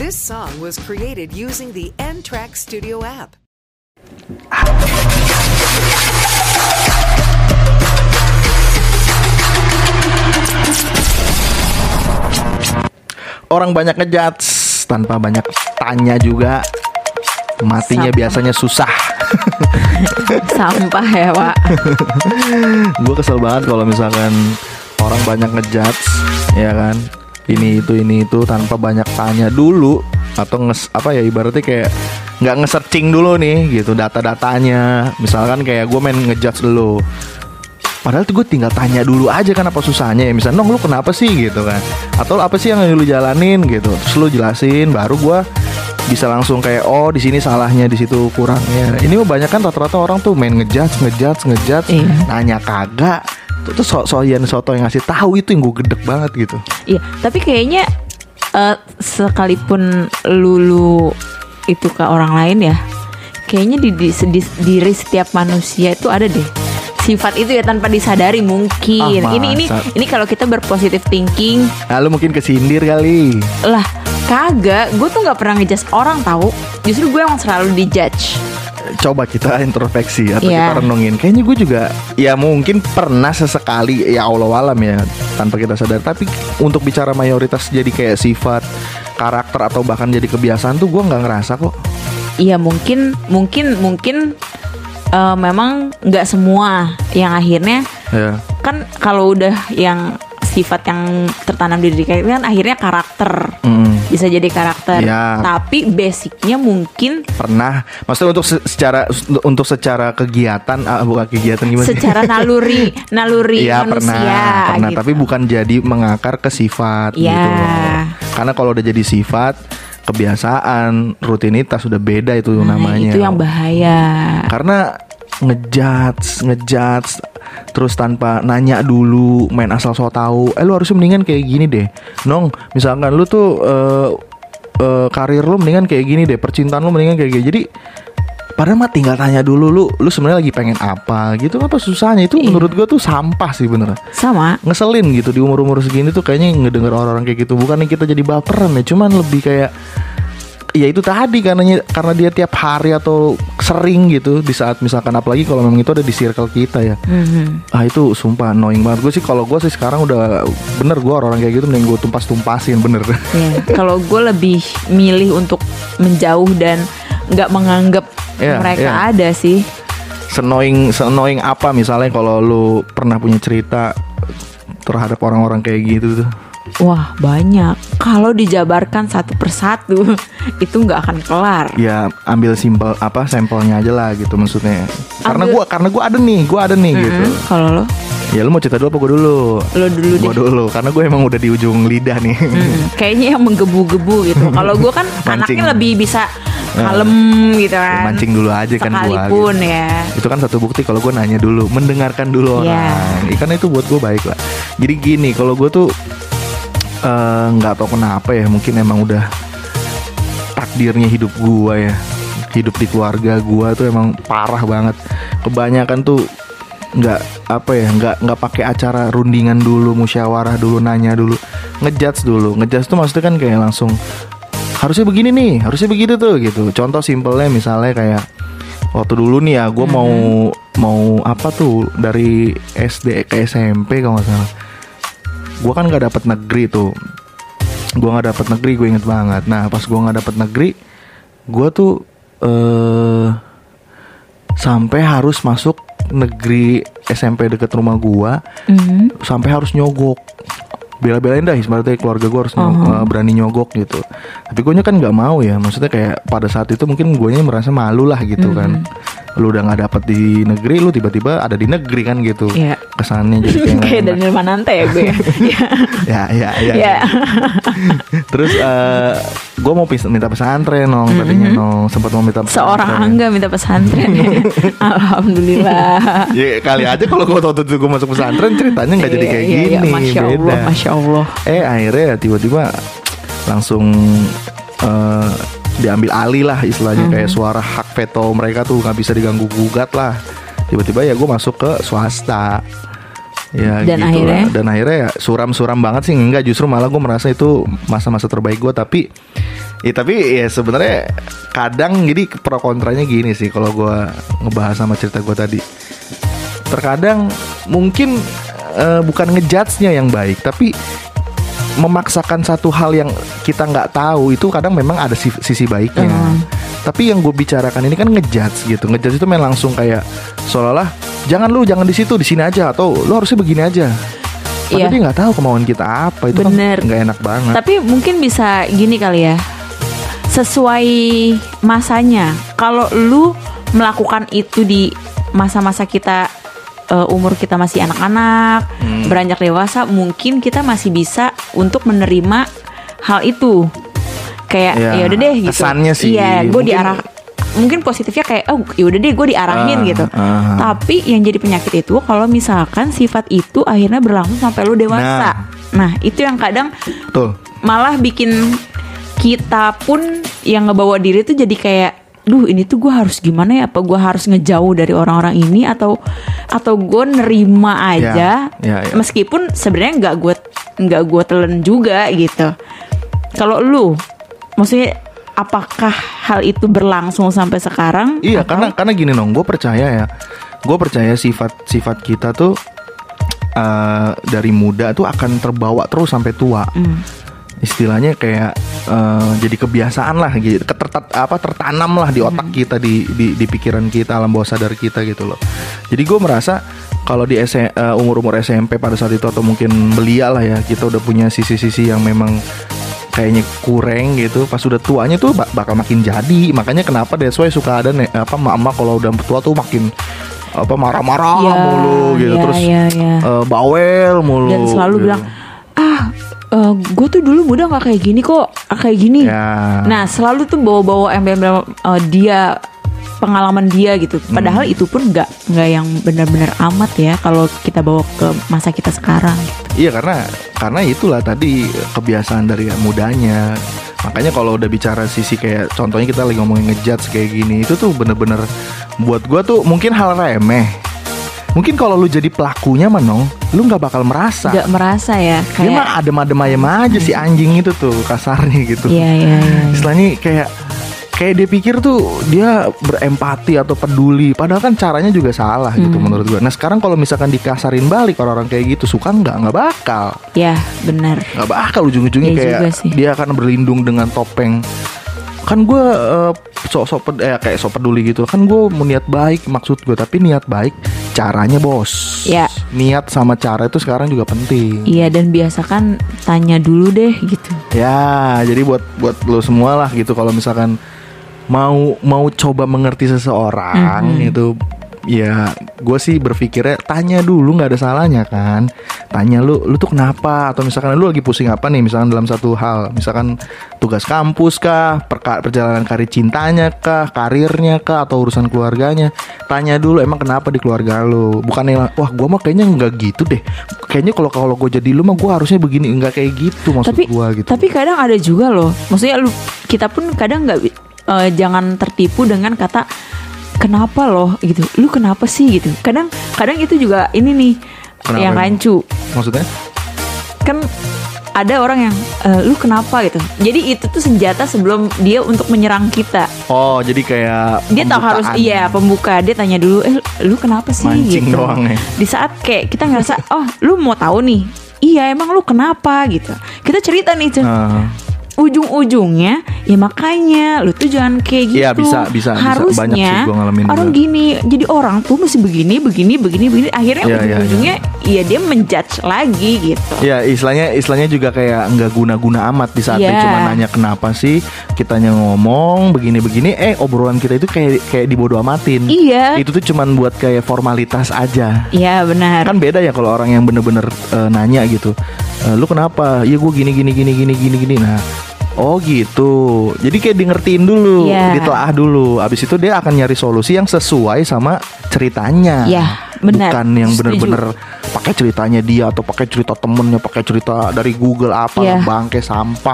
This song was created using the N Track Studio app. Orang banyak ngejudge tanpa banyak tanya juga. Matinya Sampah. biasanya susah. Sampah ya pak. gue kesel banget kalau misalkan orang banyak ngejudge ya kan ini itu ini itu tanpa banyak tanya dulu atau nges apa ya ibaratnya kayak nggak nge-searching dulu nih gitu data-datanya. Misalkan kayak gue main ngejudge lo Padahal tuh gue tinggal tanya dulu aja kan apa susahnya ya. Misalnya Nong lu kenapa sih? gitu kan. Atau apa sih yang lu jalanin? gitu. Terus lu jelasin baru gue bisa langsung kayak oh di sini salahnya di situ kurangnya. Ini mah banyak kan rata-rata orang tuh main ngejudge ngejudge ngejudge Iya. nanya kagak tuh tuh so soyan soto yang ngasih tahu itu yang gue gedek banget gitu Iya, tapi kayaknya eh, sekalipun lulu itu ke orang lain ya, kayaknya di, di, di- diri setiap manusia itu ada deh sifat itu ya tanpa disadari mungkin. Ah, ini ini ini kalau kita berpositif thinking lalu mungkin kesindir kali lah kagak, gue tuh nggak pernah ngejudge orang tahu. Justru gue yang selalu dijudge. Coba kita introspeksi atau Iya. kita renungin. Kayaknya gue juga ya mungkin pernah sesekali ya Allah alam ya tanpa kita sadar. Tapi untuk bicara mayoritas jadi kayak sifat karakter atau bahkan jadi kebiasaan tuh gue nggak ngerasa kok. Iya mungkin mungkin mungkin eh, memang nggak semua yang akhirnya ya kan kalau udah yang sifat yang tertanam di diri kita kan akhirnya karakter Mm. bisa jadi karakter Iya. tapi basicnya mungkin pernah maksudnya untuk se- secara untuk secara kegiatan ah, bukan kegiatan gimana secara naluri naluri Iya manusia pernah, pernah, gitu. tapi bukan jadi mengakar ke sifat Iya. gitu loh. Karena kalau udah jadi sifat, kebiasaan, rutinitas sudah beda itu Nah, namanya. itu yang bahaya Karena ngejudge, ngejudge terus tanpa nanya dulu, main asal so tahu. Eh lu harusnya mendingan kayak gini deh. Nong, misalkan lu tuh eh, eh, karir lu mendingan kayak gini deh, percintaan lu mendingan kayak gini. Jadi Padahal mah tinggal tanya dulu lu lu sebenarnya lagi pengen apa gitu apa susahnya itu Iya. menurut gua tuh sampah sih bener sama ngeselin gitu di umur-umur segini tuh kayaknya ngedenger orang-orang kayak gitu bukannya kita jadi baperan ya cuman lebih kayak ya itu tadi karena karena dia tiap hari atau sering gitu di saat misalkan apalagi kalau memang itu ada di circle kita ya. Mhm. ah itu sumpah annoying banget. Gue sih kalau gue sih sekarang udah bener gue orang kayak gitu mending gue tumpas tumpasin bener. Iya, kalau gue lebih milih untuk menjauh dan nggak menganggap Iya, mereka iya. ada sih. Senoing senoing apa misalnya kalau lu pernah punya cerita terhadap orang-orang kayak gitu tuh Wah banyak. Kalau dijabarkan satu persatu itu nggak akan kelar. ya ambil simpel apa sampelnya aja lah gitu maksudnya karena gua karena gua ada nih gua ada nih gitu Mm, Kalau lo, ya lu mau cerita dulu apa gua dulu lo dulu gua deh. dulu karena gue emang udah di ujung lidah nih Mm, kayaknya yang menggebu-gebu gitu. Kalau gue kan anaknya lebih bisa Nah. kalem gitu kan. mancing dulu aja kan gua Sekalipun gitu. ya. itu kan satu bukti kalau gue nanya dulu mendengarkan dulu Iya. orang Ya, karena itu buat gue baik lah jadi gini kalau gue tuh eh, nggak tahu kenapa ya mungkin emang udah takdirnya hidup gue ya. Hidup di keluarga gue tuh emang parah banget. Kebanyakan tuh nggak apa ya nggak nggak pakai acara rundingan dulu musyawarah dulu nanya dulu. Ngejudge dulu. Ngejudge tuh maksudnya kan kayak langsung harusnya begini nih harusnya begitu tuh gitu. Contoh simpelnya misalnya kayak waktu dulu nih ya gue mau mau apa tuh dari SD ke SMP kalau nggak salah gue kan nggak dapet negeri tuh. Gue nggak dapet negeri gue inget banget. Nah pas gue nggak dapet negeri gue tuh eh sampai harus masuk negeri SMP deket rumah gue Mhm. sampai harus nyogok. Bela-belain dah ibaratnya keluarga gue harus Uh-huh. eh, berani nyogok gitu. Tapi gue kan nggak mau ya maksudnya kayak pada saat itu mungkin gue merasa malu lah gitu kan lu udah nggak dapet di negeri lu tiba-tiba ada di negeri kan gitu Iya. kesannya jadi kayak Kayak. Daniel Manante ya gue. ya. ya ya ya, Ya. terus eh gue mau pis- minta pesantren nong tadinya nong sempat mau minta Seorang pesantren. angga minta pesantren ya. Alhamdulillah. ya kali aja kalau gue waktu itu gue masuk pesantren ceritanya nggak jadi Iya, kayak iya, gini iya. Masya Allah, beda Masya Allah. eh akhirnya ya tiba-tiba langsung eh, diambil alih lah istilahnya Mhm. kayak suara hak veto mereka tuh nggak bisa diganggu gugat lah tiba-tiba ya gue masuk ke swasta ya Dan gitu akhirnya? lah. dan akhirnya ya suram-suram banget sih enggak justru malah gue merasa itu masa-masa terbaik gue tapi Ya tapi ya sebenarnya kadang jadi pro kontranya gini sih kalau gua ngebahas sama cerita gua tadi. Terkadang mungkin eh, bukan ngejudge-nya yang baik, tapi memaksakan satu hal yang kita nggak tahu itu kadang memang ada si- sisi baiknya. Hmm. Tapi yang gue bicarakan ini kan ngejudge gitu. Ngejudge itu main langsung kayak seolah-olah jangan lu jangan di situ di sini aja atau lu harusnya begini aja. Padahal Iya. dia nggak tahu kemauan kita apa itu Bener. kan nggak enak banget. Tapi mungkin bisa gini kali ya. Sesuai masanya. Kalau lu melakukan itu di masa-masa kita eh, umur kita masih anak-anak, Hmm. beranjak dewasa, mungkin kita masih bisa untuk menerima hal itu. Kayak Ya, ya udah deh gitu. kesannya sih. Iya, gue Mungkin- diarah mungkin positifnya kayak oh ya udah deh gue diarahin Ah, gitu. ah. Tapi yang jadi penyakit itu kalau misalkan sifat itu akhirnya berlangsung sampai lu dewasa. Nah, itu yang kadang Betul. malah bikin kita pun yang ngebawa diri tuh jadi kayak duh ini tuh gue harus gimana ya apa gue harus ngejauh dari orang-orang ini atau atau gue nerima aja Ya, ya, ya. meskipun sebenarnya nggak gue nggak gue telan juga gitu kalau lu maksudnya apakah hal itu berlangsung sampai sekarang Iya, atau- karena karena gini dong, gue percaya ya, gue percaya sifat-sifat kita tuh eh, dari muda tuh akan terbawa terus sampai tua. Hmm. Istilahnya kayak eh, jadi kebiasaan lah, gitu, Ketertat- apa tertanam lah di otak kita, di, di di pikiran kita, alam bawah sadar kita gitu loh. Jadi gue merasa kalau di S- eh, umur-umur SMP pada saat itu atau mungkin belia lah ya, kita udah punya sisi-sisi yang memang kayaknya kurang gitu pas udah tuanya tuh bak- bakal makin jadi makanya kenapa that's why suka ada nih apa emak-emak kalau udah tua tuh makin apa marah-marah Ya, mulu gitu ya, terus ya, ya. eh, bawel mulu dan selalu gitu. bilang ah gue tuh dulu muda nggak kayak gini kok kayak gini Ya. nah selalu tuh bawa-bawa embel-embel eh, dia pengalaman dia gitu padahal Hmm. itu pun nggak nggak yang benar-benar amat ya kalau kita bawa ke masa kita sekarang gitu. Iya karena karena itulah tadi kebiasaan dari mudanya. Makanya kalau udah bicara sisi kayak contohnya kita lagi ngomongin ngejudge kayak gini itu tuh bener-bener buat gua tuh mungkin hal remeh. Mungkin kalau lu jadi pelakunya menong, lu nggak bakal merasa. nggak merasa ya Dia kayak mah adem-adem ayem aja si anjing itu tuh kasarnya gitu. iya iya iya Istilahnya kayak kayak dia pikir tuh dia berempati atau peduli padahal kan caranya juga salah gitu Hmm. menurut gua. Nah, sekarang kalau misalkan dikasarin balik orang-orang kayak gitu suka nggak nggak bakal ya benar nggak bakal ujung-ujungnya Iya kayak dia akan berlindung dengan topeng kan gue sok sok ped- eh, kayak sok peduli gitu. Kan gue mau niat baik maksud gue tapi niat baik caranya bos. Ya. niat sama cara itu sekarang juga penting. Iya dan biasakan tanya dulu deh gitu. Ya jadi buat buat lo semua lah gitu. Kalau misalkan mau mau coba mengerti seseorang Mhm. itu ya gue sih berpikirnya tanya dulu nggak ada salahnya kan. Tanya lu lu tuh kenapa? Atau misalkan lu lagi pusing apa nih? Misalkan dalam satu hal misalkan tugas kampus kah perka- perjalanan karir cintanya kah karirnya kah atau urusan keluarganya. Tanya dulu emang kenapa di keluarga lu? Bukan yang wah gue mah kayaknya nggak gitu deh. Kayaknya kalau kalau gue jadi lu mah gue harusnya begini. Nggak kayak gitu maksud tapi gue gitu. tapi kadang ada juga loh. Maksudnya lu kita pun kadang nggak eh, jangan tertipu dengan kata kenapa loh gitu. Lu kenapa sih gitu. Kadang kadang itu juga ini nih Kenapa yang rancu. Maksudnya? Kan ada orang yang "Eh, lu kenapa? gitu. Jadi itu tuh senjata sebelum dia untuk menyerang kita. Oh jadi kayak dia tahu harus iya pembuka. Dia tanya dulu eh lu kenapa sih? Mancing gitu. doang ya. di saat kayak kita ngerasa oh lu mau tahu nih? Iya emang lu kenapa? gitu. Kita cerita nih. Ah. Ujung-ujungnya ya makanya lu tuh jangan kayak gitu Iya, bisa, bisa, bisa. harusnya Banyak sih gua ngalamin orang juga. gini jadi orang tuh mesti begini begini begini begini akhirnya Iya, iya, ujung-ujungnya iya dia menjudge lagi gitu Ya istilahnya istilahnya juga kayak nggak guna-guna amat di saat Iya. cuma nanya kenapa sih kitanya ngomong begini-begini eh obrolan kita itu kayak kayak dibodo amatin. Iya. Itu tuh cuman buat kayak formalitas aja. Iya benar Kan beda ya kalau orang yang bener-bener eh, nanya gitu. "Eh, lu kenapa? Ya gue gini gini gini gini gini gini. Nah, Oh gitu. Jadi kayak di ngertiin dulu, Iya. ditelaah dulu. Abis itu dia akan nyari solusi yang sesuai sama ceritanya. Iya, benar. Bukan yang bener-bener pakai ceritanya dia atau pakai cerita temennya, pakai cerita dari Google apa Iya. bangke sampah